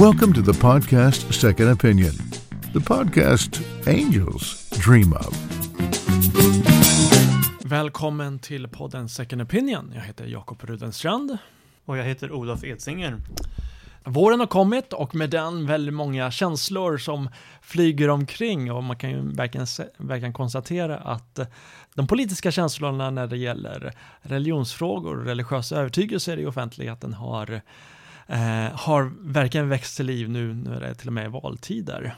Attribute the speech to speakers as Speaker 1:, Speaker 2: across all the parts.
Speaker 1: Welcome to the podcast Second Opinion, the podcast angels dream of.
Speaker 2: Välkommen till podden Second Opinion. Jag heter Jakob Rudenstrand.
Speaker 3: Och jag heter Olof Edsinger.
Speaker 2: Våren har kommit och med den väldigt många känslor som flyger omkring och man kan ju verkligen, verkligen konstatera att de politiska känslorna när det gäller religionsfrågor och religiösa övertygelser i offentligheten har, har verkligen växt till liv nu när det är till och med valtider.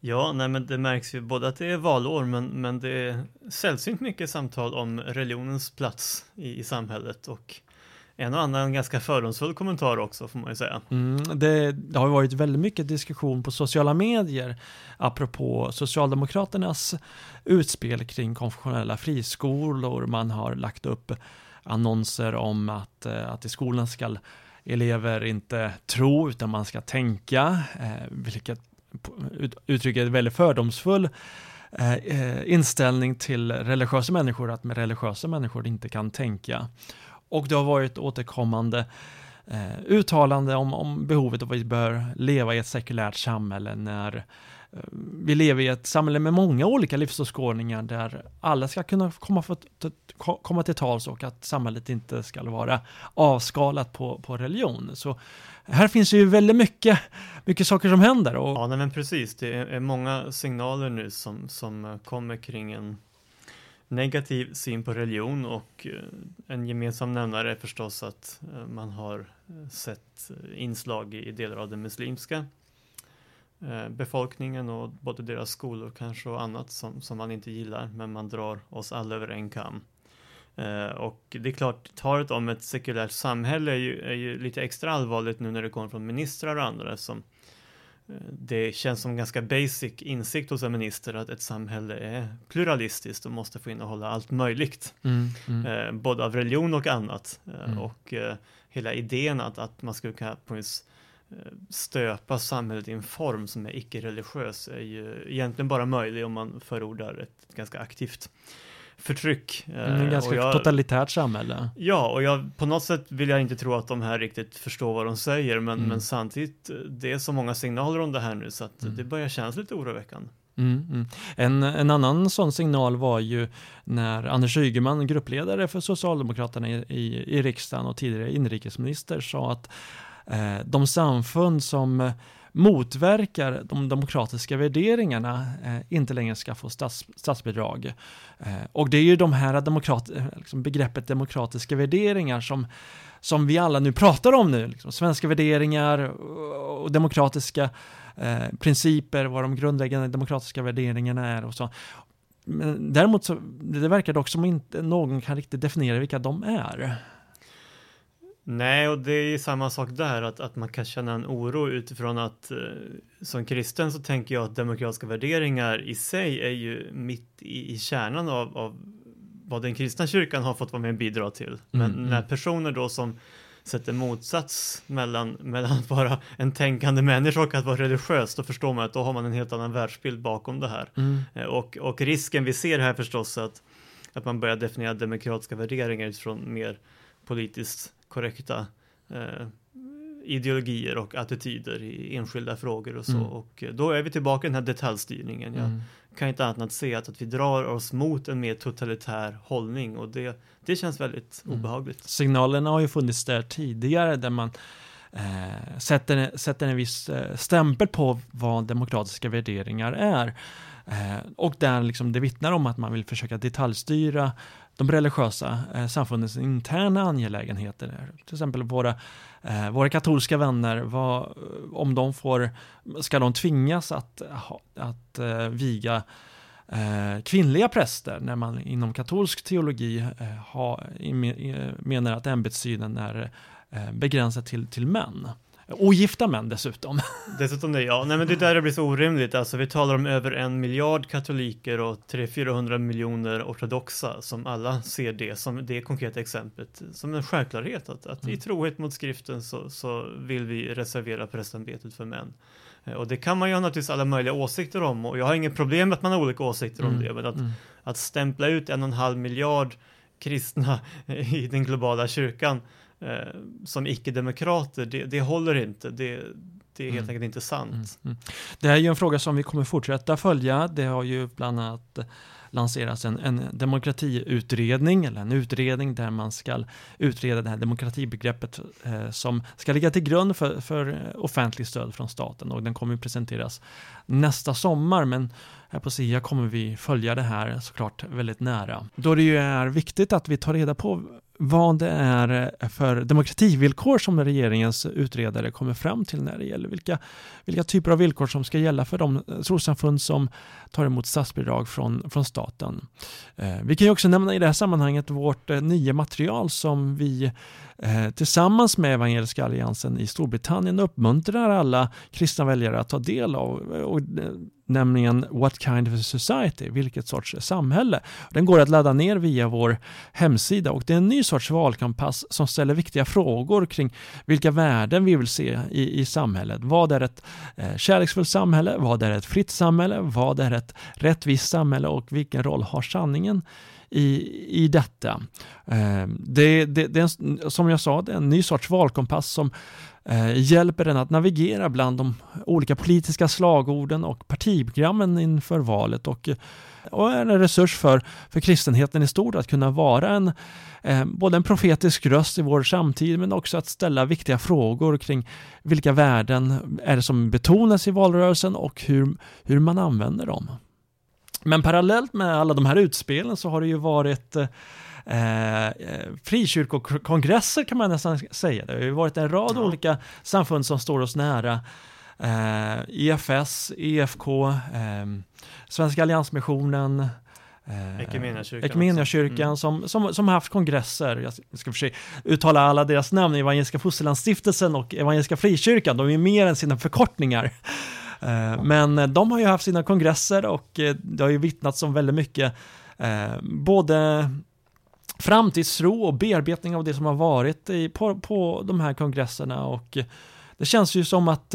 Speaker 3: Ja, nej men det märks ju både att det är valår men, men det är sällsynt mycket samtal om religionens plats i, i samhället och en och annan ganska fördomsfull kommentar också får man ju säga.
Speaker 2: Mm, det, det, har varit väldigt mycket diskussion på sociala medier apropå Socialdemokraternas utspel kring konfessionella friskolor. Man har lagt upp annonser om att, eh, att i skolan ska elever inte tro utan man ska tänka, eh, vilket uttrycker en väldigt fördomsfull eh, eh, inställning till religiösa människor, att med religiösa människor inte kan tänka. Och det har varit återkommande eh, uttalande om, om behovet av att vi bör leva i ett sekulärt samhälle när Eh, vi lever i ett samhälle med många olika livsåskådningar där alla ska kunna komma, för, komma till tals och att samhället inte ska vara avskalat på, på religion. Så här finns ju väldigt mycket, mycket saker som händer. Och...
Speaker 3: Ja, nej, men precis. Det är många signaler nu som, som eh, kommer kring en negativ syn på religion och eh, en gemensam nämnare är förstås att man har sett inslag i delar av den muslimska befolkningen och både deras skolor kanske och annat som, som man inte gillar men man drar oss alla över en kam. Och det är klart, talet om ett sekulärt samhälle är ju, är ju lite extra allvarligt nu när det kommer från ministrar och andra som det känns som ganska basic insikt hos en minister att ett samhälle är pluralistiskt och måste få innehålla allt möjligt. Mm, mm. Eh, både av religion och annat. Eh, mm. Och eh, hela idén att, att man skulle kunna på vis, eh, stöpa samhället i en form som är icke-religiös är ju egentligen bara möjlig om man förordar ett ganska aktivt förtryck.
Speaker 2: Mm, ganska jag, totalitärt samhälle.
Speaker 3: Ja, och jag, på något sätt vill jag inte tro att de här riktigt förstår vad de säger, men, mm. men samtidigt, det är så många signaler om det här nu så att mm. det börjar kännas lite oroväckande.
Speaker 2: Mm, mm. En, en annan sån signal var ju när Anders Ygeman, gruppledare för Socialdemokraterna i, i, i riksdagen och tidigare inrikesminister, sa att eh, Eh, de samfund som eh, motverkar de demokratiska värderingarna eh, inte längre ska få stats, statsbidrag. Eh, och det är ju de här demokrat, eh, liksom begreppet demokratiska värderingar som, som vi alla nu pratar om nu, liksom, svenska värderingar och demokratiska eh, principer, vad de grundläggande demokratiska värderingarna är och så. Men däremot så det verkar dock som inte någon kan riktigt definiera vilka de är.
Speaker 3: Nej, och det är samma sak där, att, att man kan känna en oro utifrån att eh, som kristen så tänker jag att demokratiska värderingar i sig är ju mitt i, i kärnan av, av vad den kristna kyrkan har fått vara med och bidra till. Men mm, när mm. personer då som sätter motsats mellan, mellan att vara en tänkande människa och att vara religiös, då förstår man att då har man en helt annan världsbild bakom det här. Mm. Eh, och, och risken vi ser här förstås att, att man börjar definiera demokratiska värderingar utifrån mer politiskt korrekta eh, ideologier och attityder i enskilda frågor och så. Mm. Och eh, då är vi tillbaka i den här detaljstyrningen. Jag mm. kan inte annat än att se att, att vi drar oss mot en mer totalitär hållning och det, det känns väldigt mm. obehagligt.
Speaker 2: Signalerna har ju funnits där tidigare där man eh, sätter, sätter en viss eh, stämpel på vad demokratiska värderingar är. Eh, och där liksom det vittnar om att man vill försöka detaljstyra de religiösa eh, samfundens interna angelägenheter. Till exempel våra, eh, våra katolska vänner, vad, eh, om de får, ska de tvingas att, att eh, viga eh, kvinnliga präster när man inom katolsk teologi eh, ha, menar att ämbetssynen är eh, begränsad till, till män. Ogifta män dessutom.
Speaker 3: Dessutom det, ja. Nej men det där det blir så orimligt. Alltså vi talar om över en miljard katoliker och 300-400 miljoner ortodoxa som alla ser det som det konkreta exemplet som en självklarhet att, att mm. i trohet mot skriften så, så vill vi reservera prästämbetet för män. Eh, och det kan man ju ha naturligtvis alla möjliga åsikter om och jag har inget problem med att man har olika åsikter mm. om det men att, mm. att stämpla ut en och en halv miljard kristna i den globala kyrkan som icke-demokrater, det, det, håller inte. Det, det är helt mm. enkelt inte sant. Mm. Mm.
Speaker 2: Det är ju en fråga som vi kommer fortsätta följa. Det har ju bland annat lanseras en, en demokratiutredning, eller en utredning där man ska utreda det här demokratibegreppet eh, som ska ligga till grund för, för offentligt stöd från staten och den kommer presenteras nästa sommar men här på SIA kommer vi följa det här såklart väldigt nära. Då det ju är viktigt att vi tar reda på vad det är för demokrativillkor som regeringens utredare kommer fram till när det gäller vilka, vilka typer av villkor som ska gälla för de trossamfund som tar emot statsbidrag från, från staten. Eh, vi kan ju också nämna i det här sammanhanget vårt eh, nya material som vi Eh, tillsammans med Evangeliska Alliansen i Storbritannien uppmuntrar alla kristna väljare att ta del av. Eh, och, eh, nämligen What kind of a society? Vilket sorts samhälle? Den går att ladda ner via vår hemsida och det är en ny sorts valkampass som ställer viktiga frågor kring vilka värden vi vill se i, i samhället. Vad är ett eh, kärleksfullt samhälle? Vad är ett fritt samhälle? Vad är ett rättvist samhälle och vilken roll har sanningen i, i detta. Eh, det, det, det är som jag sa, det är en ny sorts valkompass som eh, hjälper den att navigera bland de olika politiska slagorden och partiprogrammen inför valet och, eh, och är en resurs för, för kristenheten i stort att kunna vara en eh, både en profetisk röst i vår samtid men också att ställa viktiga frågor kring vilka värden är det som betonas i valrörelsen och hur, hur man använder dem. Men parallellt med alla de här utspelen så har det ju varit eh, eh frikyrkokongresser kan man nästan säga. Det har ju varit en rad ja. olika samfund som står oss nära. Eh, EFS, EFK, eh, Svenska Alliansmissionen,
Speaker 3: Eh,
Speaker 2: Equmeniakyrkan mm. som, som, som haft kongresser, jag ska försöka uttala alla deras namn, Evangeliska Fosterlandsstiftelsen och Evangeliska Frikyrkan, de är mer än sina förkortningar. Eh, men eh, de har ju haft sina kongresser och eh, det har ju vittnats om väldigt mycket både framtidstro och bearbetning av det som har varit i, på, på de här kongresserna och det känns ju som att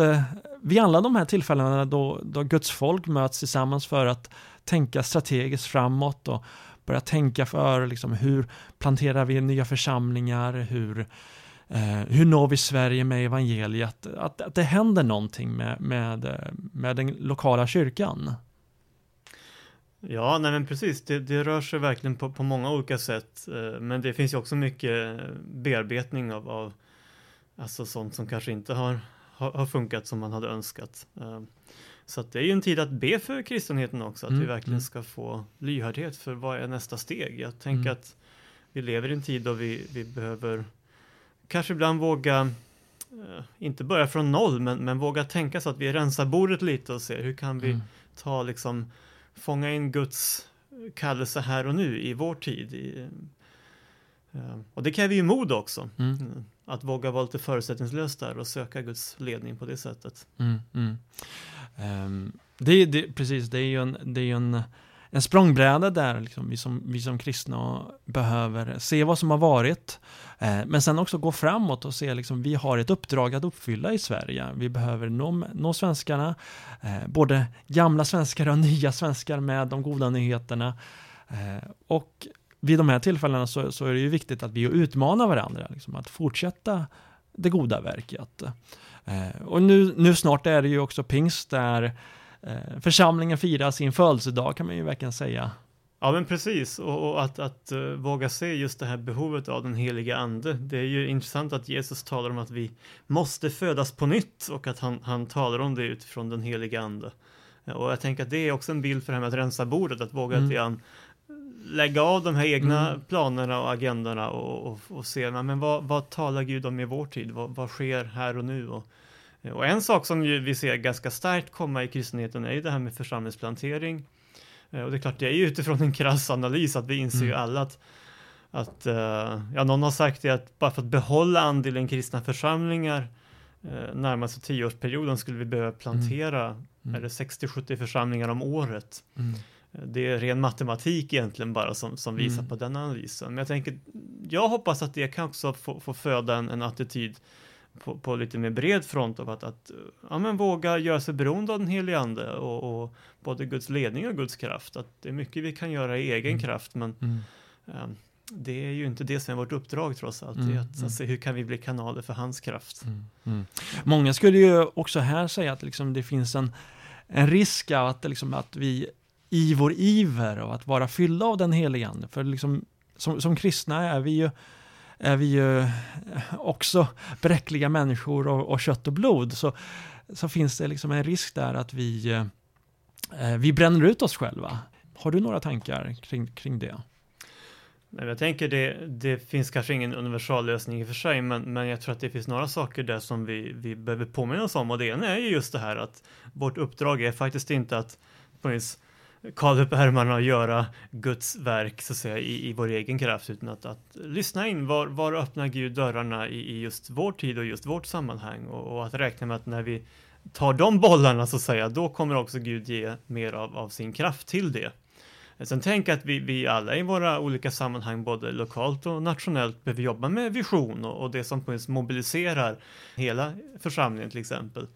Speaker 2: vid alla de här tillfällena då, då Guds folk möts tillsammans för att tänka strategiskt framåt och börja tänka för liksom, hur planterar vi nya församlingar, hur Eh, hur når vi Sverige med evangeliet? Att, att det händer någonting med, med, med den lokala kyrkan.
Speaker 3: Ja, nej men precis. Det, det rör sig verkligen på, på många olika sätt. Eh, men det finns ju också mycket bearbetning av, av alltså sånt som kanske inte har, har, har funkat som man hade önskat. Eh, så det är ju en tid att be för kristenheten också, att mm, vi verkligen mm. ska få lyhördhet för vad är nästa steg. Jag tänker mm. att vi lever i en tid då vi, vi behöver kanske ibland våga, uh, inte börja från noll, men, men våga tänka så att vi rensar bordet lite och ser hur kan vi mm. ta liksom, fånga in Guds kallelse här och nu i vår tid. I, uh, och det kräver ju mod också. Mm. Uh, att våga vara lite förutsättningslös där och söka Guds ledning på det sättet.
Speaker 2: Mm, um, det, det, precis, det är ju en, det är en en språngbräda där liksom, vi, som, vi som kristna behöver se vad som har varit. Eh, men sen också gå framåt och se liksom, vi har ett uppdrag att uppfylla i Sverige. Vi behöver nå, nå svenskarna, eh, både gamla svenskar och nya svenskar med de goda nyheterna. Eh, och vid de här tillfällena så, så, är det ju viktigt att vi utmanar varandra, liksom, att fortsätta det goda verket. Och nu, nu snart är det ju också pingst där församlingen firar sin födelsedag kan man ju verkligen säga.
Speaker 3: Ja men precis och, och att, att uh, våga se just det här behovet av den heliga ande. Det är ju intressant att Jesus talar om att vi måste födas på nytt och att han, han talar om det utifrån den heliga ande. Och jag tänker att det är också en bild för det här med att rensa bordet, att våga mm. lite lägga av de här egna mm. planerna och agendorna och, och, och se men vad, vad talar Gud om i vår tid? Vad, vad sker här och nu? Och, och en sak som vi ser ganska starkt komma i kristenheten är ju det här med församlingsplantering. Eh, och det är klart, det är ju utifrån en krass analys att vi inser mm. ju alla att, att uh, ja, någon har sagt det att bara för att behålla andelen kristna församlingar uh, närmaste tioårsperioden skulle vi behöva plantera mm. mm. eller 60-70 församlingar om året. Mm. Det är ren matematik egentligen bara som, som visar mm. på den analysen. Men jag tänker, jag hoppas att det kan också få, få föda en, en attityd på, på, lite mer bred front av att, att ja, men våga göra sig beroende av den helige ande och, och, både Guds ledning och Guds kraft. Att det är mycket vi kan göra i egen mm. kraft men mm. um, det är ju inte det som är vårt uppdrag trots allt. Mm, att, mm. att se hur kan vi bli kanaler för hans kraft. Mm,
Speaker 4: mm. Många skulle ju också här säga att liksom det finns en, en risk att, liksom, att vi i vår iver och att vara fyllda av den helige Ande, för liksom, som, som kristna är vi ju är vi ju eh, också bräckliga människor och, och kött och blod, så, så finns det liksom en risk där att vi, eh, eh vi bränner ut oss själva. Har du några tankar kring, kring det?
Speaker 3: Nej, jag tänker det, det finns kanske ingen universallösning i och för sig, men, men jag tror att det finns några saker där som vi, vi behöver påminna oss om och det ena är ju just det här att vårt uppdrag är faktiskt inte att på något kavla upp ärmarna och göra Guds verk så att säga i, i vår egen kraft utan att, att lyssna in var, var öppnar Gud dörrarna i, i just vår tid och just vårt sammanhang och, och, att räkna med att när vi tar de bollarna så att säga då kommer också Gud ge mer av, av sin kraft till det. Sen tänk att vi, vi alla i våra olika sammanhang, både lokalt och nationellt, behöver jobba med vision och, och det som mobiliserar hela församlingen till exempel.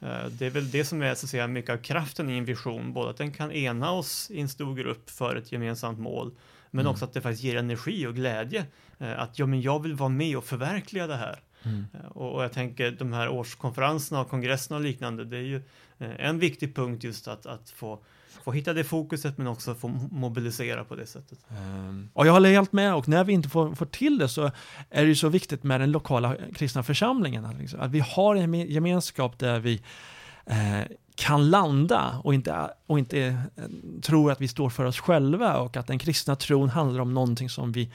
Speaker 3: Eh, det är väl det som är så att säga mycket av kraften i en vision, både att den kan ena oss i en stor grupp för ett gemensamt mål, men mm. också att det faktiskt ger energi och glädje. Eh, att ja, men jag vill vara med och förverkliga det här. Mm. Eh, och, jag tänker de här årskonferenserna och kongresserna och liknande, det är ju en viktig punkt just att, att få få hitta det fokuset men också få mobilisera på det sättet.
Speaker 4: Um, och jag håller helt med och när vi inte får, får till det så är det ju så viktigt med den lokala kristna församlingen. Att, liksom, att vi har en gemenskap där vi eh, kan landa och inte, och inte eh, tror att vi står för oss själva och att den kristna tron handlar om någonting som vi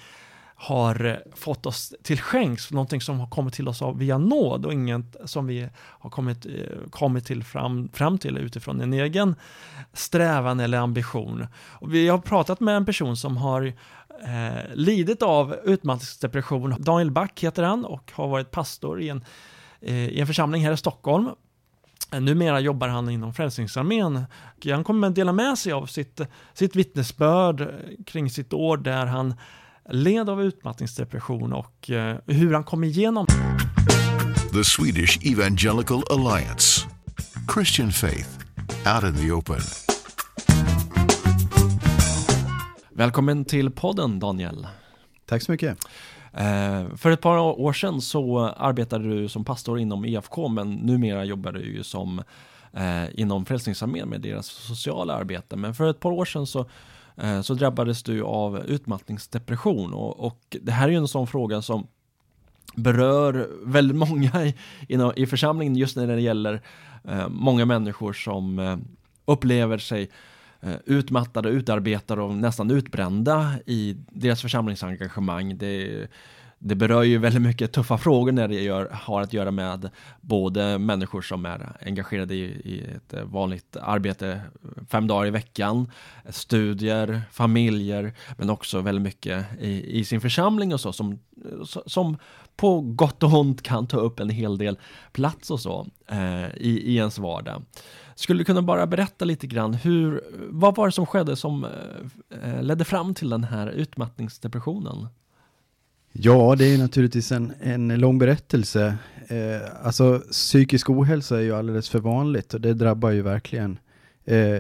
Speaker 4: har fått oss till skänks, någonting som har kommit till oss via nåd och inget som vi har kommit, eh, kommit till fram, fram till utifrån en egen strävan eller ambition. Och vi har pratat med en person som har eh, lidit av utmattningsdepression. Daniel Back heter han och har varit pastor i en, eh, i en församling här i Stockholm. Numera jobbar han inom Frälsningsarmén. Han kommer att dela med sig av sitt, sitt vittnesbörd eh, kring sitt år där han led av utmattningsdepression och eh, hur han kom igenom
Speaker 1: The Swedish Evangelical Alliance Christian Faith Out in the Open
Speaker 4: Välkommen till podden Daniel.
Speaker 5: Tack så mycket.
Speaker 4: Eh, för ett par år sedan så arbetade du som pastor inom EFK men numera jobbar du ju som eh, inom Frälsningsarmén med deras sociala arbete. Men för ett par år sedan så Eh, så drabbades du av utmattningsdepression och, och, det här är ju en sån fråga som berör väldigt många i, i, i församlingen just när det gäller eh, många människor som eh, upplever sig eh, utmattade, utarbetade och nästan utbrända i deras församlingsengagemang. Det, det berör ju väldigt mycket tuffa frågor när det gör, har att göra med både människor som är engagerade i, i ett vanligt arbete fem dagar i veckan, studier, familjer, men också väldigt mycket i, i sin församling och så som, som på gott och ont kan ta upp en hel del plats och så eh, i, i ens vardag. Skulle du kunna bara berätta lite grann hur, vad var det som skedde som eh, ledde fram till den här utmattningsdepressionen?
Speaker 5: Ja, det är naturligtvis en, en lång berättelse. Eh, alltså psykisk ohälsa är ju alldeles för vanligt och det drabbar ju verkligen eh,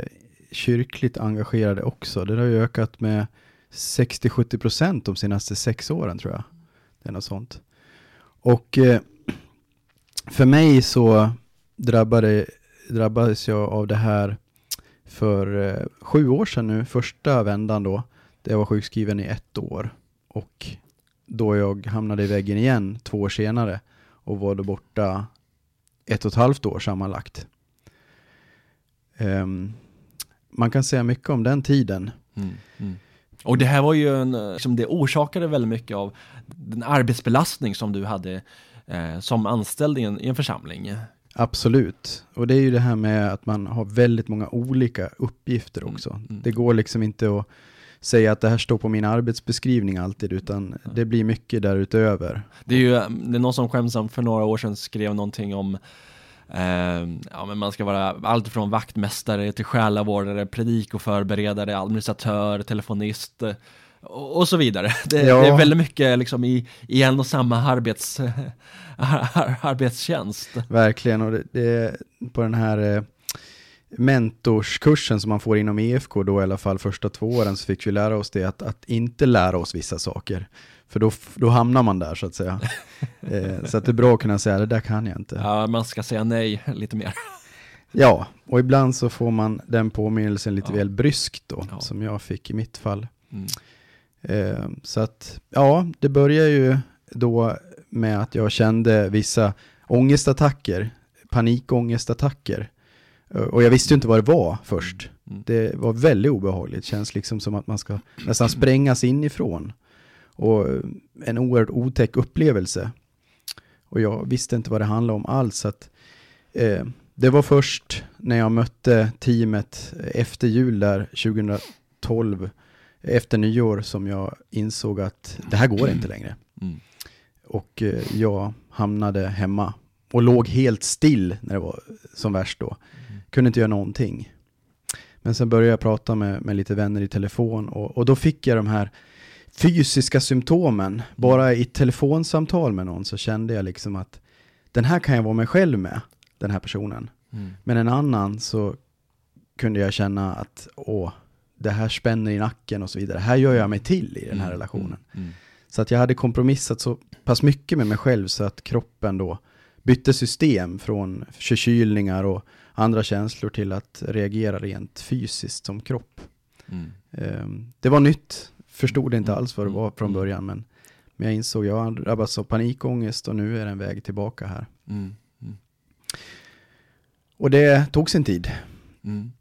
Speaker 5: kyrkligt engagerade också. Det har ju ökat med 60-70 procent de senaste sex åren tror jag. Det är något sånt. Och eh, för mig så drabbade, drabbades jag av det här för eh, sju år sedan nu, första vändan då, där jag var sjukskriven i ett år. Och då jag hamnade i väggen igen två år senare och var då borta ett och ett halvt år sammanlagt. Um, man kan säga mycket om den tiden. Mm,
Speaker 4: mm. Och det här var ju en, liksom det orsakade väldigt mycket av den arbetsbelastning som du hade eh, som anställd i en, i en församling.
Speaker 5: Absolut, och det är ju det här med att man har väldigt många olika uppgifter också. Mm, mm. det går liksom inte att säga att det här står på min arbetsbeskrivning alltid, utan det blir mycket därutöver.
Speaker 4: Det är ju det är någon som skämsamt för några år sedan skrev någonting om Eh, ja, men man ska vara allt från vaktmästare till själavårdare, predikoförberedare, administratör, telefonist eh, och, och så vidare. Det, ja. det, är väldigt mycket liksom i, i en och samma arbets, arbetstjänst.
Speaker 5: Verkligen, och det, det på den här eh, mentorskursen som man får inom EFK då i alla fall första två åren så fick vi lära oss det att, att inte lära oss vissa saker. För då, då hamnar man där så att säga. eh, så att det är bra att kunna säga det där kan jag inte.
Speaker 4: Ja, man ska säga nej lite mer.
Speaker 5: Ja, och ibland så får man den påminnelsen lite
Speaker 4: Ja.
Speaker 5: väl bryskt då,
Speaker 4: Ja.
Speaker 5: som jag fick i mitt fall.
Speaker 4: Mm.
Speaker 5: Eh, så att, ja, det börjar ju då med att jag kände vissa ångestattacker, panikångestattacker. Eh, Och jag visste ju inte vad det var först.
Speaker 4: Mm.
Speaker 5: Det var väldigt obehagligt, det känns liksom som att man ska nästan sprängas inifrån. Och eh, en oerhört otäck upplevelse. Och jag visste inte vad det handlade om alls. Så att, eh, det var först när jag mötte teamet efter jul där 2012, efter nyår, som jag insåg att det här går inte längre.
Speaker 4: Mm.
Speaker 5: Och eh, jag hamnade hemma och låg helt still när det var som värst då. Kunde inte göra någonting. Men sen började jag prata med, med lite vänner i telefon och, och då fick jag de här fysiska symptomen. Bara i telefonsamtal med någon så kände jag liksom att den här kan jag vara mig själv med, den här personen.
Speaker 4: Mm.
Speaker 5: Men en annan så kunde jag känna att åh, det här spänner i nacken och så vidare. Här gör jag mig till i den här
Speaker 4: Mm.
Speaker 5: relationen.
Speaker 4: Mm.
Speaker 5: Så att jag hade kompromissat så pass mycket med mig själv så att kroppen då bytte system från förkylningar och andra känslor till att reagera rent fysiskt som kropp.
Speaker 4: Mm.
Speaker 5: Ehm, Det var nytt, förstod inte
Speaker 4: Mm.
Speaker 5: alls vad det var från
Speaker 4: Mm.
Speaker 5: början men, men jag insåg jag har drabbats av panikångest och nu är det en väg tillbaka här.
Speaker 4: Mm. Mm.
Speaker 5: Och det tog sin tid.
Speaker 4: Mm.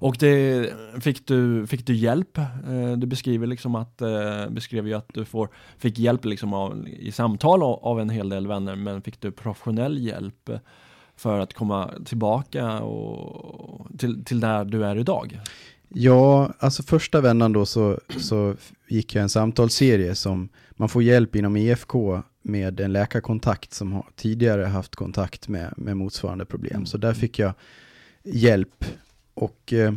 Speaker 4: Och det, fick, du, fick du hjälp? Eh, Du beskriver liksom att, eh, beskrev ju att du får, fick hjälp liksom av, i samtal av, en hel del vänner, men fick du professionell hjälp för att komma tillbaka och, till, till där du är idag?
Speaker 5: Ja, alltså första vändan då så, så gick jag en samtalsserie som man får hjälp inom IFK med en läkarkontakt som har tidigare haft kontakt med, med motsvarande problem.
Speaker 4: Mm.
Speaker 5: Så där fick jag hjälp och eh,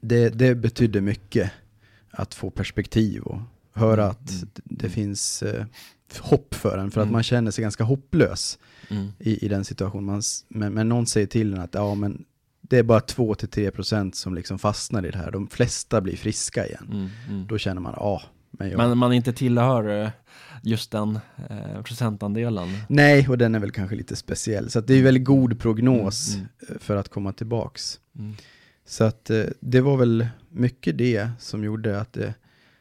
Speaker 5: det, det betydde mycket att få perspektiv och höra att
Speaker 4: Mm.
Speaker 5: det finns eh, hopp för en för att
Speaker 4: Mm.
Speaker 5: man känner sig ganska hopplös
Speaker 4: Mm.
Speaker 5: i, i den situationen. Man, men, men någon säger till en att ja, men det är bara 2-3% som liksom fastnar i det här. De flesta blir friska igen.
Speaker 4: Mm. Mm.
Speaker 5: Då känner man, ja, men jag...
Speaker 4: Men man inte tillhör eh, just den eh, procentandelen.
Speaker 5: Nej, och den är väl kanske lite speciell. Så det är väldigt god prognos
Speaker 4: Mm,
Speaker 5: eh, för att komma tillbaks.
Speaker 4: Mm.
Speaker 5: Så att eh, det var väl mycket det som gjorde att det,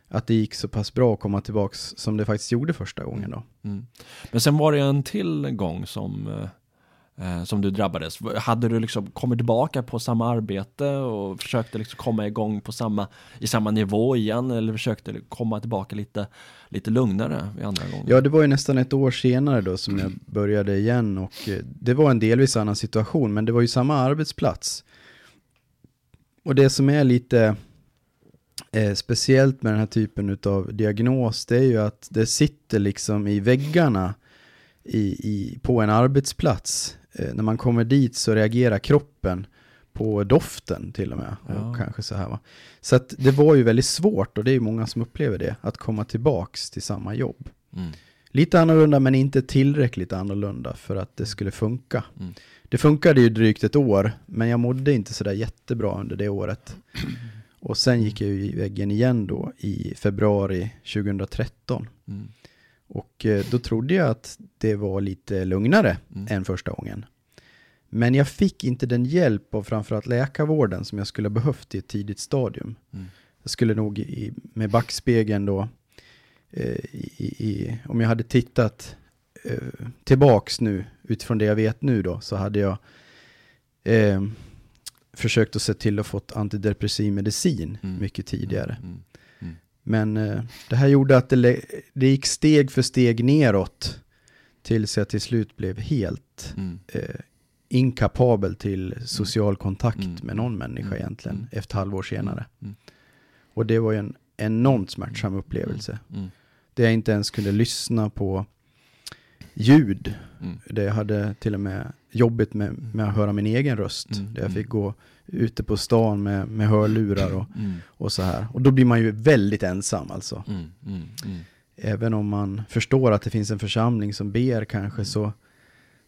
Speaker 5: att det gick så pass bra att komma tillbaks som det faktiskt gjorde första gången då.
Speaker 4: Mm. Men sen var det en till gång som, eh, eh, som du drabbades. Hade du liksom kommit tillbaka på samma arbete och försökte liksom komma igång på samma, i samma nivå igen eller försökte komma tillbaka lite, lite lugnare vid andra gången?
Speaker 5: Ja, det var ju nästan ett år senare då som jag började igen och eh, det var en delvis annan situation, men det var ju samma arbetsplats. Och det som är lite eh, speciellt med den här typen av diagnos, det är ju att det sitter liksom i väggarna i, i, på en arbetsplats. Eh, när man kommer dit så reagerar kroppen på doften till och med.
Speaker 4: Ja.
Speaker 5: Och kanske så här va. Så att det var ju väldigt svårt, och det är ju många som upplever det, att komma tillbaks till samma jobb.
Speaker 4: Mm.
Speaker 5: Lite annorlunda men inte tillräckligt annorlunda för att det skulle funka.
Speaker 4: Mm.
Speaker 5: Det funkade ju drygt ett år, men jag mådde inte sådär jättebra under det året. Och sen gick jag ju i väggen igen då i februari 2013.
Speaker 4: Mm.
Speaker 5: Och eh, då trodde jag att det var lite lugnare
Speaker 4: Mm.
Speaker 5: än första gången. Men jag fick inte den hjälp av framförallt läkarvården som jag skulle ha behövt i ett tidigt stadium.
Speaker 4: Mm.
Speaker 5: Jag skulle nog i, med backspegeln då, eh, i, i, om jag hade tittat eh, tillbaks nu, utifrån det jag vet nu då, så hade jag eh, försökt att se till att fått antidepressiv medicin
Speaker 4: Mm.
Speaker 5: mycket tidigare.
Speaker 4: Mm.
Speaker 5: Men eh, det här gjorde att det, det gick steg för steg neråt tills jag till slut blev helt
Speaker 4: Mm.
Speaker 5: eh, inkapabel till social kontakt
Speaker 4: Mm.
Speaker 5: med någon människa
Speaker 4: Mm.
Speaker 5: egentligen
Speaker 4: Mm.
Speaker 5: ett halvår senare.
Speaker 4: Mm.
Speaker 5: Och det var ju en enormt smärtsam upplevelse.
Speaker 4: Mm.
Speaker 5: Där jag inte ens kunde lyssna på ljud.
Speaker 4: Mm.
Speaker 5: Där jag hade till och med jobbigt med, med att höra min egen röst.
Speaker 4: Mm.
Speaker 5: Där jag
Speaker 4: Mm.
Speaker 5: fick gå ute på stan med, med hörlurar och,
Speaker 4: Mm.
Speaker 5: och så här. Och då blir man ju väldigt ensam alltså.
Speaker 4: Mm. Mm. Mm.
Speaker 5: Även om man förstår att det finns en församling som ber kanske så,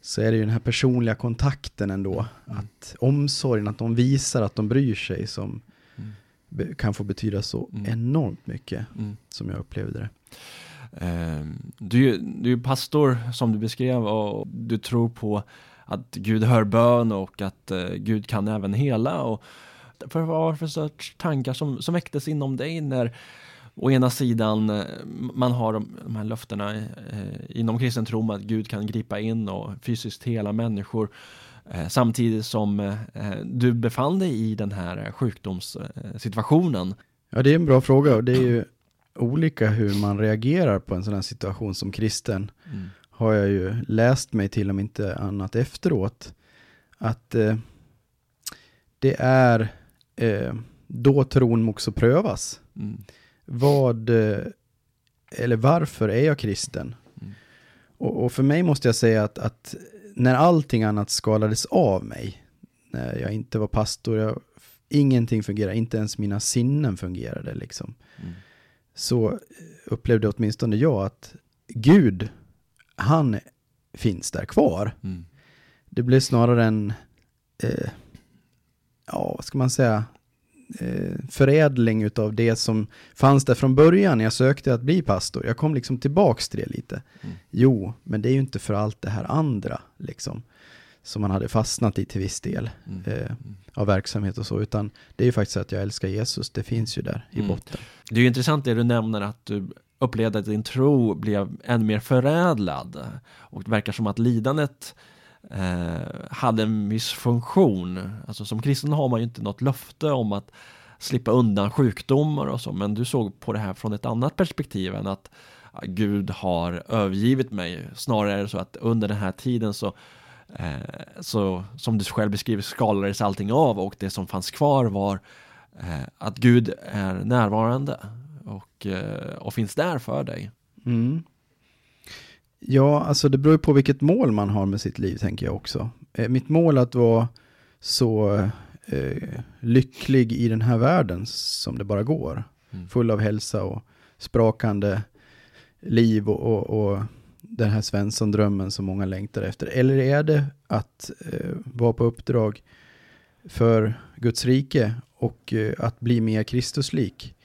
Speaker 5: så är det ju den här personliga kontakten ändå.
Speaker 4: Mm.
Speaker 5: Att omsorgen, att de visar att de bryr sig som
Speaker 4: Mm.
Speaker 5: kan få betyda så
Speaker 4: Mm.
Speaker 5: enormt mycket
Speaker 4: Mm.
Speaker 5: som jag upplevde det.
Speaker 4: Eh, Du, du är pastor som du beskrev och du tror på att Gud hör bön och att eh, Gud kan även hela. Och för vad var det för sorts tankar som, som väcktes inom dig när å ena sidan eh, man har de, de här löftena eh, inom kristen tro att Gud kan gripa in och fysiskt hela människor eh, samtidigt som eh, du befann dig i den här sjukdomssituationen.
Speaker 5: Ja, det är en bra fråga och det är ju olika hur man reagerar på en sån här situation som kristen.
Speaker 4: Mm.
Speaker 5: Har jag ju läst mig till, om inte annat efteråt, att eh, det är eh, då tron också prövas.
Speaker 4: Mm.
Speaker 5: Vad, eh, eller varför är jag kristen?
Speaker 4: Mm.
Speaker 5: Och, och för mig måste jag säga att, att när allting annat skalades av mig, när jag inte var pastor, jag, ingenting fungerade, inte ens mina sinnen fungerade liksom.
Speaker 4: Mm.
Speaker 5: Så upplevde åtminstone jag att Gud, han finns där kvar.
Speaker 4: Mm.
Speaker 5: Det blev snarare en, eh, ja vad ska man säga, eh, förädling utav det som fanns där från början när jag sökte att bli pastor. Jag kom liksom tillbaks till det lite.
Speaker 4: Mm.
Speaker 5: Jo, men det är ju inte för allt det här andra liksom, som man hade fastnat i till viss del
Speaker 4: Mm.
Speaker 5: eh, av verksamhet och så, utan det är ju faktiskt att jag älskar Jesus, det finns ju där i
Speaker 4: Mm.
Speaker 5: botten.
Speaker 4: Det är ju intressant det du nämner att du upplevde att din tro blev än mer förädlad och det verkar som att lidandet eh, hade en viss funktion. Alltså som kristen har man ju inte något löfte om att slippa undan sjukdomar och så, men du såg på det här från ett annat perspektiv än att Gud har övergivit mig. Snarare är det så att under den här tiden så eh, så som du själv beskriver skalades allting av och det som fanns kvar var eh, att Gud är närvarande och, eh, och finns där för dig.
Speaker 5: Mm. Ja, alltså det beror ju på vilket mål man har med sitt liv, tänker jag också. Eh, mitt mål att vara så eh, lycklig i den här världen som det bara går.
Speaker 4: Mm.
Speaker 5: Full av hälsa och sprakande liv och, och, och den här Svensson-drömmen som många längtar efter. Eller är det att eh, vara på uppdrag för Guds rike och eh, att bli mer Kristuslik?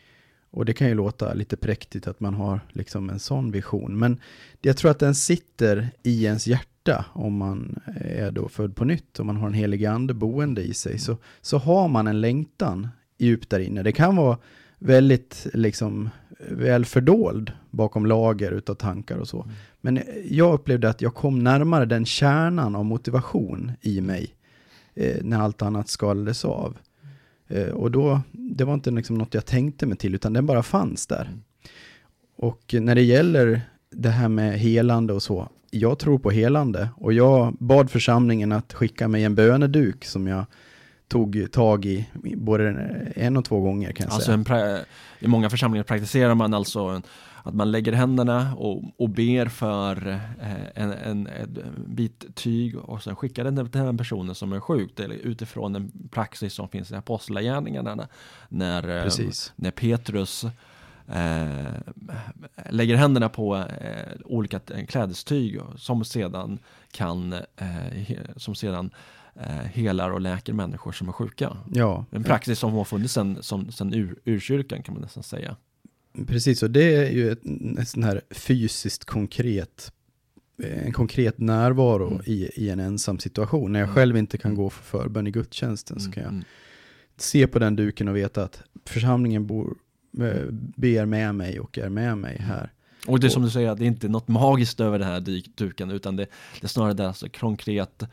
Speaker 5: Och det kan ju låta lite präktigt att man har liksom en sån vision. Men jag tror att den sitter i ens hjärta om man är då född på nytt. Om man har en helig ande boende i sig. Så, så har man en längtan djupt där inne. Det kan vara väldigt liksom väl fördold bakom lager utav tankar och så. Men jag upplevde att jag kom närmare den kärnan av motivation i mig eh, när allt annat skalades av. Eh, och då, det var inte liksom något jag tänkte mig till, utan den bara fanns där.
Speaker 4: Mm.
Speaker 5: Och när det gäller det här med helande och så, jag tror på helande. Och jag bad församlingen att skicka mig en böneduk som jag tog tag i både en och två gånger kan jag
Speaker 4: Alltså
Speaker 5: säga.
Speaker 4: en pra- I många församlingar praktiserar man alltså en, att man lägger händerna och, och ber för eh, en, en, en bit tyg och sen skickar den till den personen som är sjuk. Eller utifrån en praxis som finns i apostlagärningarna. När, eh,
Speaker 5: Precis.
Speaker 4: när Petrus eh, lägger händerna på eh, olika klädestyg som sedan kan eh, som sedan eh, helar och läker människor som är sjuka.
Speaker 5: Ja,
Speaker 4: En praxis som har funnits sedan, som, sedan ur, urkyrkan kan man nästan säga.
Speaker 5: Precis. Och det är ju ett, ett sån här fysiskt konkret, en konkret närvaro
Speaker 4: Mm.
Speaker 5: i, i en ensam situation. När jag
Speaker 4: Mm.
Speaker 5: själv inte kan gå för förbön i gudstjänsten så kan jag
Speaker 4: Mm.
Speaker 5: se på den duken och veta att församlingen bor, eh, ber med mig och är med mig här.
Speaker 4: Och det är som du säger, det är inte något magiskt över den här dyk- duken utan det, det är snarare det alltså konkret eh,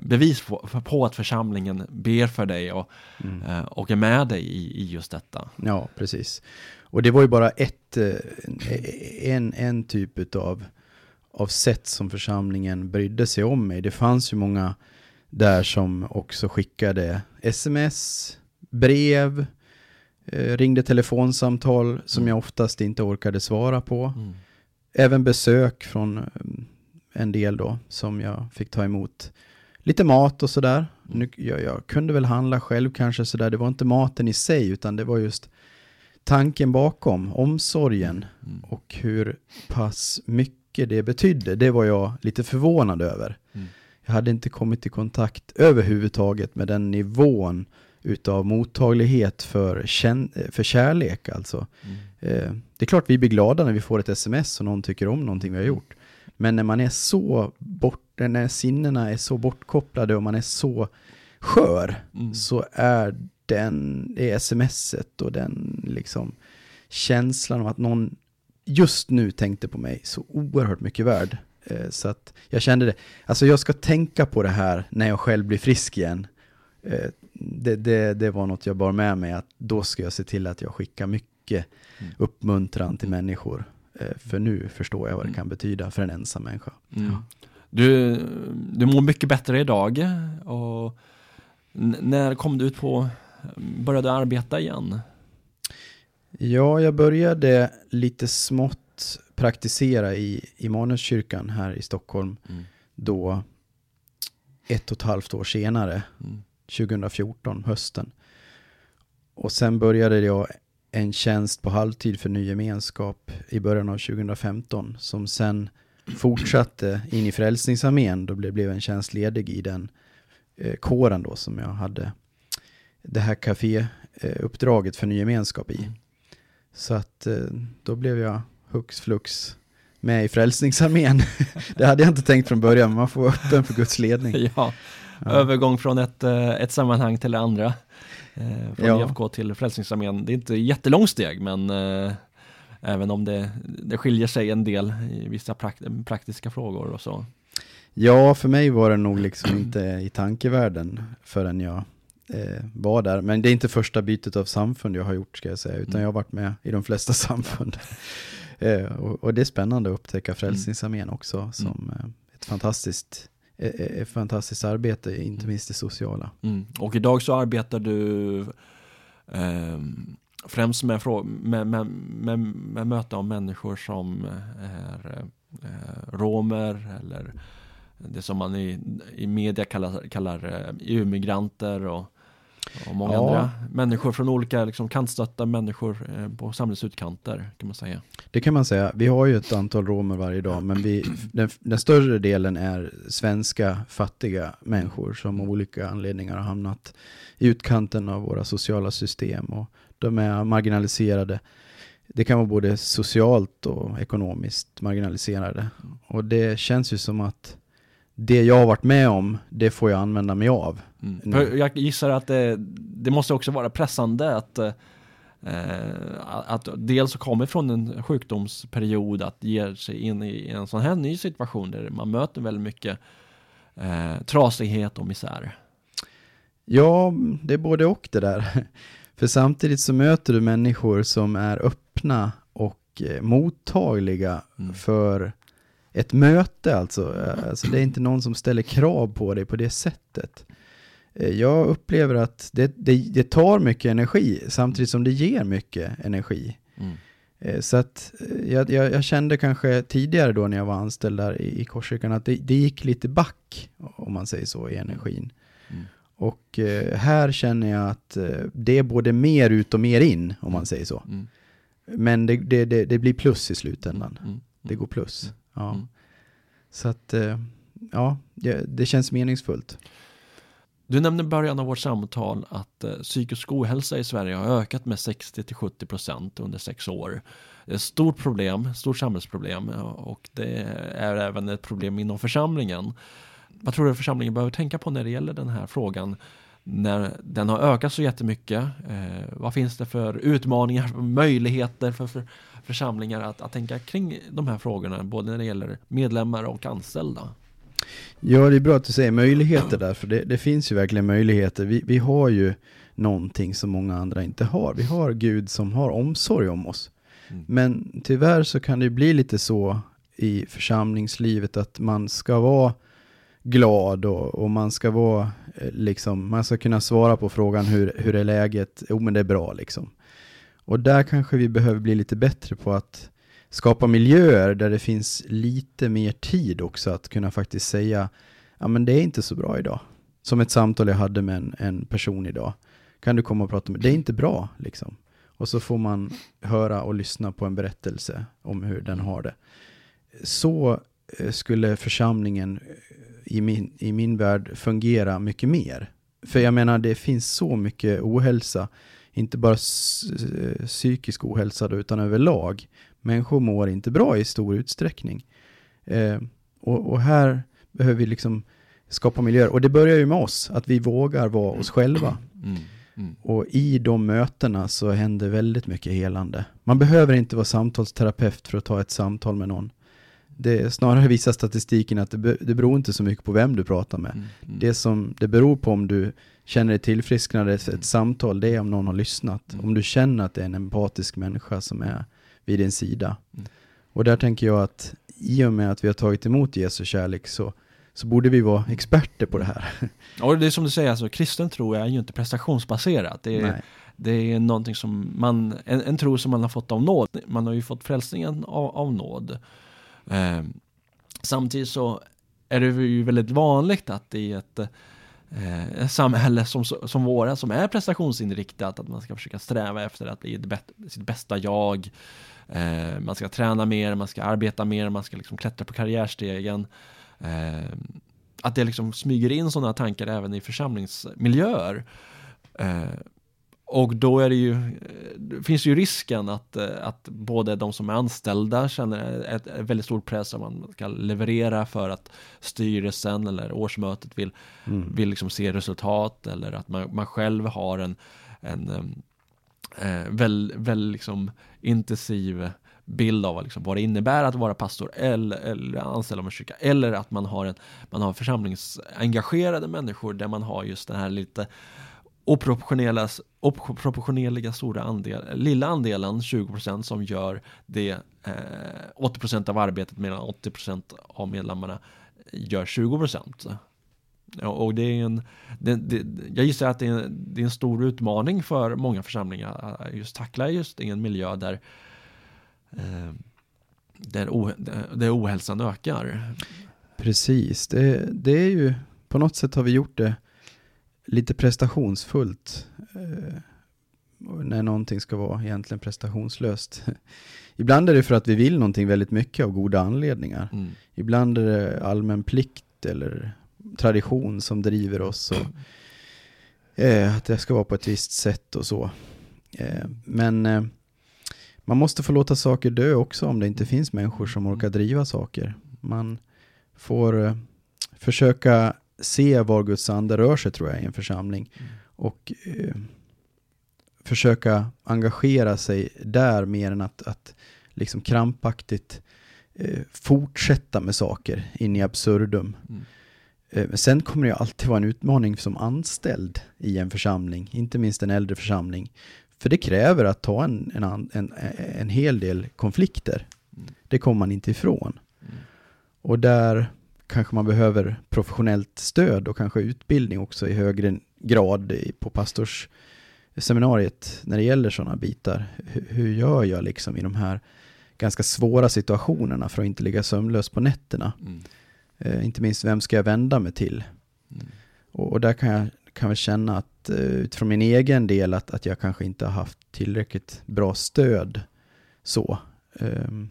Speaker 4: bevis på, på att församlingen ber för dig och,
Speaker 5: Mm.
Speaker 4: eh, och är med dig i, i just detta.
Speaker 5: Ja, precis. Och det var ju bara ett, eh, en, en typ av, av sätt som församlingen brydde sig om mig. Det fanns ju många där som också skickade sms, brev, eh, ringde telefonsamtal som
Speaker 4: Mm.
Speaker 5: jag oftast inte orkade svara på.
Speaker 4: Mm.
Speaker 5: Även besök från eh, en del då som jag fick ta emot. Lite mat och sådär.
Speaker 4: Mm.
Speaker 5: Nu, jag, jag kunde väl handla själv kanske sådär. Det var inte maten i sig utan det var just tanken bakom, omsorgen
Speaker 4: Mm.
Speaker 5: och hur pass mycket det betydde, det var jag lite förvånad över.
Speaker 4: Mm.
Speaker 5: Jag hade inte kommit i kontakt överhuvudtaget med den nivån utav mottaglighet för, för kärlek alltså.
Speaker 4: Mm.
Speaker 5: Eh, det är klart vi blir glada när vi får ett sms och någon tycker om någonting vi har gjort. Men när man är så bort, när sinnena är så bortkopplade och man är så skör,
Speaker 4: Mm.
Speaker 5: så är den, det smset och den liksom känslan av att någon just nu tänkte på mig så oerhört mycket värd. Eh, Så att jag kände det, alltså jag ska tänka på det här när jag själv blir frisk igen. Eh, Det, det, det var något jag bar med mig, att då ska jag se till att jag skickar mycket
Speaker 4: Mm.
Speaker 5: uppmuntran till människor. Eh, För nu förstår jag vad det
Speaker 4: Mm.
Speaker 5: kan betyda för en ensam människa.
Speaker 4: Mm. Du, du mår mycket bättre idag och när kom du ut på, började arbeta igen?
Speaker 5: Ja, jag började lite smått praktisera i Immanuelskyrkan här i Stockholm
Speaker 4: Mm.
Speaker 5: då ett och ett halvt år senare,
Speaker 4: Mm.
Speaker 5: 2014, hösten. Och sen började jag en tjänst på halvtid för ny gemenskap i början av 2015 som sen fortsatte in i Frälsningsarmén. Då blev blev en tjänst ledig i den eh, kåren då som jag hade det här kaféuppdraget för ny gemenskap i.
Speaker 4: Mm.
Speaker 5: Så att eh, då blev jag hux flux med i Frälsningsarmén. det hade jag inte tänkt från början, men man får vara öppen för Guds ledning.
Speaker 4: Ja,
Speaker 5: Ja.
Speaker 4: övergång från ett, eh, ett sammanhang till det andra. Eh, Från
Speaker 5: Ja.
Speaker 4: IFK till Frälsningsarmén. Det är inte ett jättelångt steg men även om det, det skiljer sig en del i vissa prakt- praktiska frågor och så.
Speaker 5: Ja, för mig var det nog liksom inte i tankevärlden förrän jag eh, var där. Men det är inte första bytet av samfund jag har gjort ska jag säga, utan
Speaker 4: Mm.
Speaker 5: jag har varit med i de flesta samfund. eh, och, och det är spännande att upptäcka Frälsningsarmén också som eh, ett fantastiskt, eh, eh, ett fantastiskt arbete, inte minst det sociala.
Speaker 4: Mm. Och idag så arbetar du ehm, främst med, med, med, med, med möte av människor som är eh, romer eller det som man i, i media kallar, kallar eh, EU-migranter och, och många
Speaker 5: Ja.
Speaker 4: andra människor från olika liksom, kantstötta människor eh, på samhällets utkanter kan man säga.
Speaker 5: Det kan man säga. Vi har ju ett antal romer varje dag, men vi, den, den större delen är svenska fattiga människor som av olika anledningar har hamnat i utkanten av våra sociala system och de är marginaliserade. Det kan vara både socialt och ekonomiskt marginaliserade. Och det känns ju som att det jag har varit med om, det får jag använda mig av.
Speaker 4: Mm.
Speaker 5: Mm.
Speaker 4: Jag gissar att det, det måste också vara pressande att, eh, att dels komma från en sjukdomsperiod att ge sig in i en sån här ny situation där man möter väldigt mycket eh, trasighet och misär.
Speaker 5: Ja, det är både och det där. För samtidigt så möter du människor som är öppna och eh, mottagliga
Speaker 4: Mm.
Speaker 5: för ett möte alltså. Eh, alltså. Det är inte någon som ställer krav på dig på det sättet. Eh, Jag upplever att det, det, det tar mycket energi samtidigt som det ger mycket energi.
Speaker 4: Mm.
Speaker 5: Så att jag, jag, jag kände kanske tidigare då när jag var anställd där i, i Korskyrkan att det, det gick lite back, om man säger så, i energin.
Speaker 4: Mm.
Speaker 5: Och eh, här känner jag att eh, det är både mer ut och mer in, om man säger så.
Speaker 4: Mm.
Speaker 5: Men det, det, det, det blir plus i slutändan.
Speaker 4: Mm.
Speaker 5: Det går plus. Ja.
Speaker 4: Mm.
Speaker 5: Så att, eh, ja, det, känns meningsfullt.
Speaker 4: Du nämnde i början av vårt samtal att eh, psykisk ohälsa i Sverige har ökat med 60-70% under sex år. Det är ett stort problem, stort samhällsproblem och det är även ett problem inom församlingen. Vad tror du församlingen behöver tänka på när det gäller den här frågan? När den har ökat så jättemycket, eh, vad finns det för utmaningar, möjligheter för, för församlingar att, att tänka kring de här frågorna, både när det gäller medlemmar och anställda?
Speaker 5: Ja, det är bra att du säger möjligheter där, för det, det finns ju verkligen möjligheter. Vi, vi har ju någonting som många andra inte har. Vi har Gud som har omsorg om oss.
Speaker 4: Mm.
Speaker 5: Men tyvärr så kan det bli lite så i församlingslivet att man ska vara glad och, och man ska vara eh, liksom, man ska kunna svara på frågan hur, hur är läget? Jo men det är bra liksom. Och där kanske vi behöver bli lite bättre på att skapa miljöer där det finns lite mer tid också att kunna faktiskt säga, ja men det är inte så bra idag. Som ett samtal jag hade med en, en person idag. Kan du komma och prata med, det är inte bra liksom. Och så får man höra och lyssna på en berättelse om hur den har det. så eh, skulle församlingen i min, i min värld fungera mycket mer. För jag menar, det finns så mycket ohälsa, inte bara eh, psykisk ohälsa då, utan överlag. Människor mår inte bra i stor utsträckning. Eh, och, och, här behöver vi liksom skapa miljöer. Och det börjar ju med oss, att vi vågar vara oss själva. Mm. Mm. Och i de mötena så händer väldigt mycket helande. Man behöver inte vara samtalsterapeut för att ta ett samtal med någon. Det snarare visar statistiken att det, be, det beror inte så mycket på vem du pratar med. Mm. Mm. Det som det beror på om du känner dig tillfrisknad ett, mm. samtal, det är om någon har lyssnat. Mm. Om du känner att det är en empatisk människa som är vid din sida. Mm. Och där tänker jag att i och med att vi har tagit emot Jesu kärlek så så borde vi vara experter på det här.
Speaker 4: Ja, det är som du säger, alltså, kristen tro är ju inte prestationsbaserat. Det är, det är någonting som man, en, en tro som man har fått av nåd. Man har ju fått frälsningen av, av nåd. Eh, samtidigt så är det ju väldigt vanligt att i ett eh, samhälle som, som våra, som är prestationsinriktat, att man ska försöka sträva efter att bli bet, sitt bästa jag. Eh, man ska träna mer, man ska arbeta mer, man ska liksom klättra på karriärstegen. Eh, att det liksom smyger in sådana tankar även i församlingsmiljöer. Ehm, Eh, och då är det ju, det finns ju risken att, eh, att både de som är anställda känner ett, ett väldigt stort press att man ska leverera för att styrelsen eller årsmötet vill, mm. vill liksom se resultat eller att man, man själv har en, en eh, väldigt väl liksom intensiv bild av liksom vad det innebär att vara pastor eller, eller anställd av en kyrka. Eller att man har, en, man har församlingsengagerade människor där man har just den här lite oproportionerliga, oproportionerliga stora andel, lilla andelen 20% som gör det eh, 80% av arbetet medan 80% av medlemmarna gör 20%. Ja, och det är en, det, det, jag gissar att det är, en, det är en stor utmaning för många församlingar att just tackla just i en miljö där eh, där, oh, där ohälsan ökar.
Speaker 5: Precis, det, det är ju på något sätt har vi gjort det lite prestationsfullt eh, när någonting ska vara egentligen prestationslöst. Ibland är det för att vi vill någonting väldigt mycket av goda anledningar. Mm. Ibland är det allmän plikt eller tradition som driver oss. Och, eh, att det ska vara på ett visst sätt och så. Eh, men eh, man måste få låta saker dö också om det inte finns människor som orkar driva saker. Man får eh, försöka se var Guds ande rör sig tror jag i en församling. Mm. Och eh, försöka engagera sig där mer än att, att liksom krampaktigt eh, fortsätta med saker in i absurdum. Mm. Eh, sen kommer det alltid vara en utmaning som anställd i en församling, inte minst en äldre församling. För det kräver att ta en, en, en, en hel del konflikter. Mm. Det kommer man inte ifrån. Mm. Och där kanske man behöver professionellt stöd och kanske utbildning också i högre grad på pastorsseminariet när det gäller sådana bitar. Hur, hur gör jag liksom i de här ganska svåra situationerna för att inte ligga sömnlös på nätterna? Mm. Eh, inte minst, vem ska jag vända mig till? Mm. Och, och, där kan jag kan väl känna att eh, utifrån min egen del att, att jag kanske inte har haft tillräckligt bra stöd så. Um,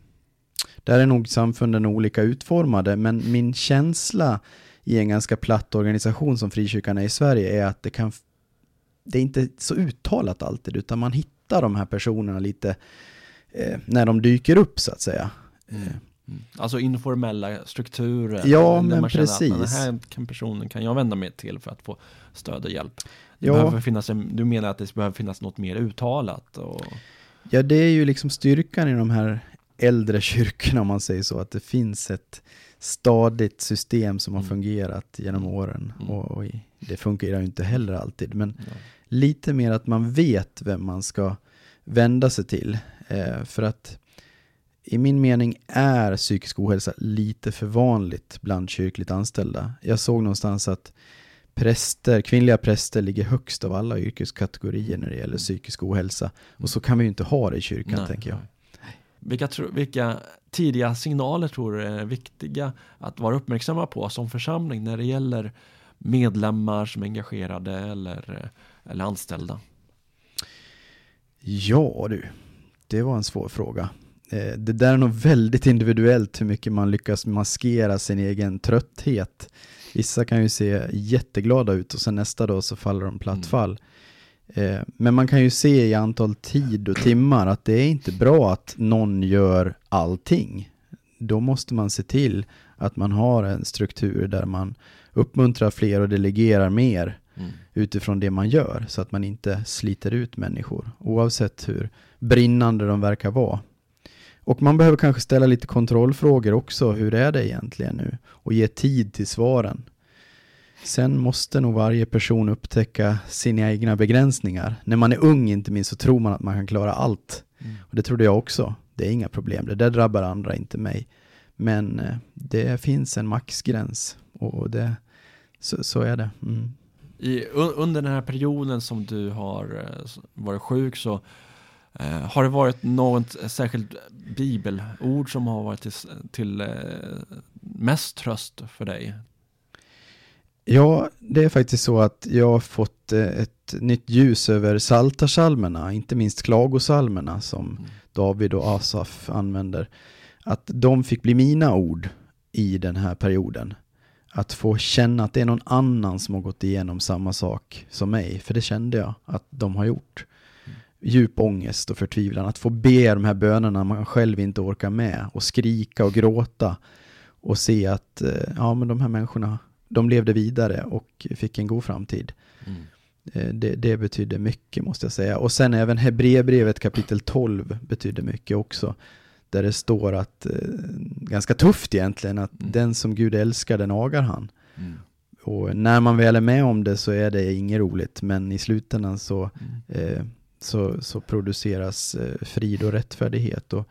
Speaker 5: där är nog samfunden olika utformade, men min känsla i en ganska platt organisation som frikyrkan är i Sverige är att det kan det är inte så uttalat alltid, utan man hittar de här personerna lite eh, när de dyker upp så att säga. Mm. Eh,
Speaker 4: Mm. Alltså informella strukturer.
Speaker 5: Ja, men man precis. Att,
Speaker 4: den här kan personen kan jag vända mig till för att få stöd och hjälp. Det ja. behöver finnas en, du menar att det behöver finnas något mer uttalat? Och...
Speaker 5: Ja, det är ju liksom styrkan i de här äldre kyrkorna om man säger så, att det finns ett stadigt system som har mm. fungerat genom mm. åren. Mm. Och, och, det fungerar ju inte heller alltid, men ja. lite mer att man vet vem man ska vända sig till. Eh, för att i min mening är psykisk ohälsa lite för vanligt bland kyrkligt anställda. Jag såg någonstans att präster, kvinnliga präster ligger högst av alla yrkeskategorier när det gäller psykisk ohälsa. Och så kan vi ju inte ha det i kyrkan, Nej. tänker jag.
Speaker 4: Vilka, vilka tidiga signaler tror du är viktiga att vara uppmärksamma på som församling när det gäller medlemmar som är engagerade eller, eller anställda?
Speaker 5: Ja du, det var en svår fråga. eh, det där är nog väldigt individuellt hur mycket man lyckas maskera sin egen trötthet. Vissa kan ju se jätteglada ut och sen nästa dag så faller de platt fall. Eh, men man kan ju se i antal tid och timmar att det är inte bra att någon gör allting. Då måste man se till att man har en struktur där man uppmuntrar fler och delegerar mer
Speaker 4: Mm.
Speaker 5: utifrån det man gör så att man inte sliter ut människor oavsett hur brinnande de verkar vara. Och man behöver kanske ställa lite kontrollfrågor också. Hur är det egentligen nu? Och ge tid till svaren. Sen måste nog varje person upptäcka sina egna begränsningar. När man är ung inte minst så tror man att man kan klara allt.
Speaker 4: Mm.
Speaker 5: Och det trodde jag också. Det är inga problem. Det där drabbar andra, inte mig. Men eh, det finns en maxgräns. Och det, så, så är det. Mm.
Speaker 4: I, un, under den här perioden som du har eh, varit sjuk så eh, har det varit något särskilt bibelord som har varit till, till mest tröst för dig?
Speaker 5: Ja, det är faktiskt så att jag har fått eh, ett nytt ljus över saltarsalmerna, inte minst klagosalmerna som
Speaker 4: Mm.
Speaker 5: David och Asaf använder. Att de fick bli mina ord i den här perioden. Att få känna att det är någon annan som har gått igenom samma sak som mig, för det kände jag att de har gjort. Djup ångest och förtvivlan, att få be de här bönerna man själv inte orkar med och skrika och gråta och se att eh, ja, men de här människorna de levde vidare och fick en god framtid.
Speaker 4: Mm.
Speaker 5: Eh, Det, det betyder mycket måste jag säga. Och sen även Hebreerbrevet kapitel 12 betyder mycket också. Där det står att, eh, ganska tufft egentligen, att
Speaker 4: Mm.
Speaker 5: den som Gud älskar den agar han.
Speaker 4: Mm.
Speaker 5: Och när man väl är med om det så är det inget roligt, men i slutändan så,
Speaker 4: Mm.
Speaker 5: eh, så, så produceras eh, frid och rättfärdighet. Och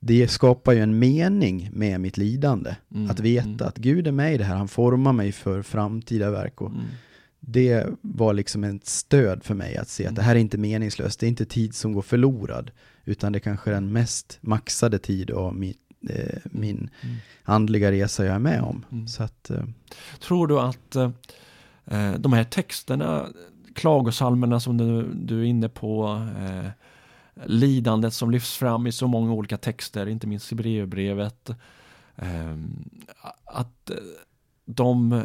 Speaker 5: det skapar ju en mening med mitt lidande.
Speaker 4: Mm.
Speaker 5: Att veta
Speaker 4: Mm.
Speaker 5: att Gud är med i det här, han formar mig för framtida verk. Och
Speaker 4: Mm.
Speaker 5: det var liksom ett stöd för mig att se att det här är inte meningslöst, det är inte tid som går förlorad, utan det kanske är den mest maxade tid av mitt, eh, min
Speaker 4: Mm.
Speaker 5: andliga resa jag är med om.
Speaker 4: Mm.
Speaker 5: Så att, eh,
Speaker 4: Tror du att eh, de här texterna, klagosalmerna som du, du är inne på, eh, lidandet som lyfts fram i så många olika texter, inte minst i brevbrevet, eh, att eh, de eh,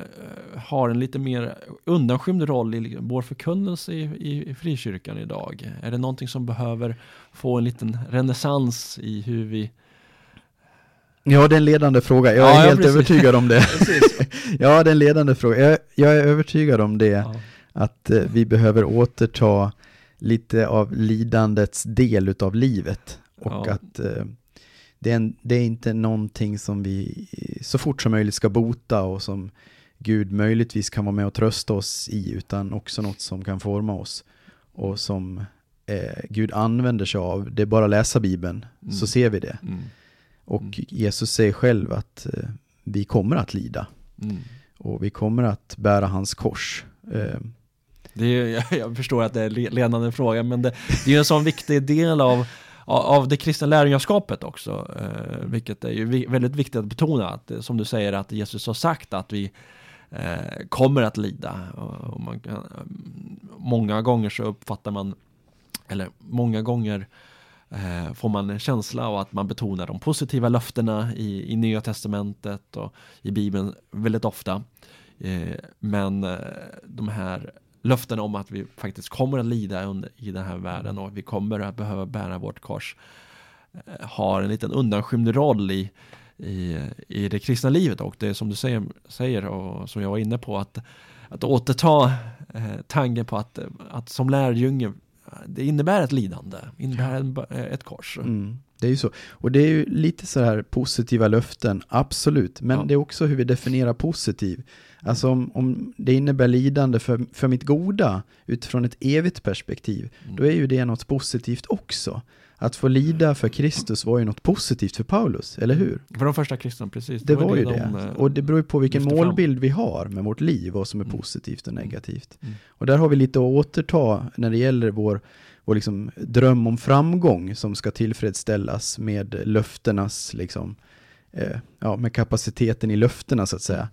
Speaker 4: har en lite mer undanskymd roll i vår förkunnelse i, i, i frikyrkan idag? Är det någonting som behöver få en liten renässans i hur vi...
Speaker 5: ja, det är en ledande fråga, jag
Speaker 4: Ja,
Speaker 5: är
Speaker 4: ja,
Speaker 5: helt
Speaker 4: precis.
Speaker 5: övertygad om det. ja, det är en ledande fråga, jag, jag är övertygad om det.
Speaker 4: Ja.
Speaker 5: att eh, vi behöver återta lite av lidandets del utav livet. Och
Speaker 4: Ja.
Speaker 5: att eh, det, är en, det är inte någonting som vi eh, så fort som möjligt ska bota och som Gud möjligtvis kan vara med och trösta oss i, utan också något som kan forma oss och som eh, Gud använder sig av. Det är bara att läsa Bibeln
Speaker 4: Mm.
Speaker 5: så ser vi det.
Speaker 4: Mm.
Speaker 5: Och
Speaker 4: Mm.
Speaker 5: Jesus säger själv att eh, vi kommer att lida
Speaker 4: Mm.
Speaker 5: och vi kommer att bära hans kors. Eh,
Speaker 4: det är, jag, förstår att det är en ledande fråga, men det, det är ju en sån viktig del av, av- det kristna lärjungaskapet också, eh, vilket är ju väldigt viktigt att betona, att, eh, som du säger, att Jesus har sagt att vi eh, kommer att lida. Och, man kan, eh, många gånger så uppfattar man, eller många gånger eh, får man en känsla av att man betonar de positiva löftena i, i Nya Testamentet och i Bibeln väldigt ofta. Eh, men eh, de här löften om att vi faktiskt kommer att lida under, i den här världen och att vi kommer att behöva bära vårt kors eh, har en liten undanskymd roll i, i, i det kristna livet. Och det är som du säger, säger och som jag var inne på att, att återta eh, tanken på att, att som lärjunge det innebär ett lidande, innebär en, ett kors.
Speaker 5: Mm, det är ju så. Och det är ju lite så här positiva löften, absolut. Men
Speaker 4: Ja.
Speaker 5: det är också hur vi definierar positiv. Alltså om, om det innebär lidande för, för mitt goda utifrån ett evigt perspektiv,
Speaker 4: Mm.
Speaker 5: då är ju det något positivt också. Att få lida för Kristus var ju något positivt för Paulus, eller hur?
Speaker 4: För de första kristna, precis.
Speaker 5: Det var ju
Speaker 4: de,
Speaker 5: det.
Speaker 4: eh,
Speaker 5: Och det beror ju på vilken
Speaker 4: fram.
Speaker 5: målbild vi har med vårt liv, vad som är
Speaker 4: Mm.
Speaker 5: positivt och negativt.
Speaker 4: Mm.
Speaker 5: Och där har vi lite att återta när det gäller vår, vår liksom dröm om framgång som ska tillfredsställas med löftenas, liksom, eh, ja, med kapaciteten i löftena så att säga.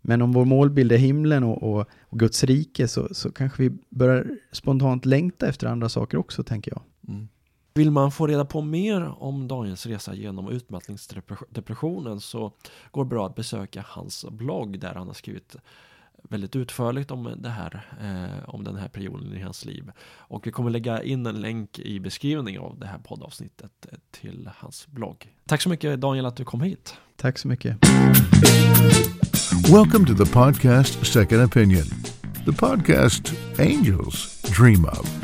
Speaker 5: Men om vår målbild är himlen och, och, och Guds rike så, så kanske vi börjar spontant längta efter andra saker också, tänker jag.
Speaker 4: Mm. Vill man få reda på mer om Daniels resa genom utmattningsdepressionen så går det bra att besöka hans blogg där han har skrivit väldigt utförligt om, det här, eh, om den här perioden i hans liv. Och vi kommer lägga in en länk i beskrivningen av det här poddavsnittet till hans blogg. Tack så mycket Daniel att du kom hit.
Speaker 5: Tack så mycket.
Speaker 1: Welcome to the podcast Second Opinion, the podcast angels dream of.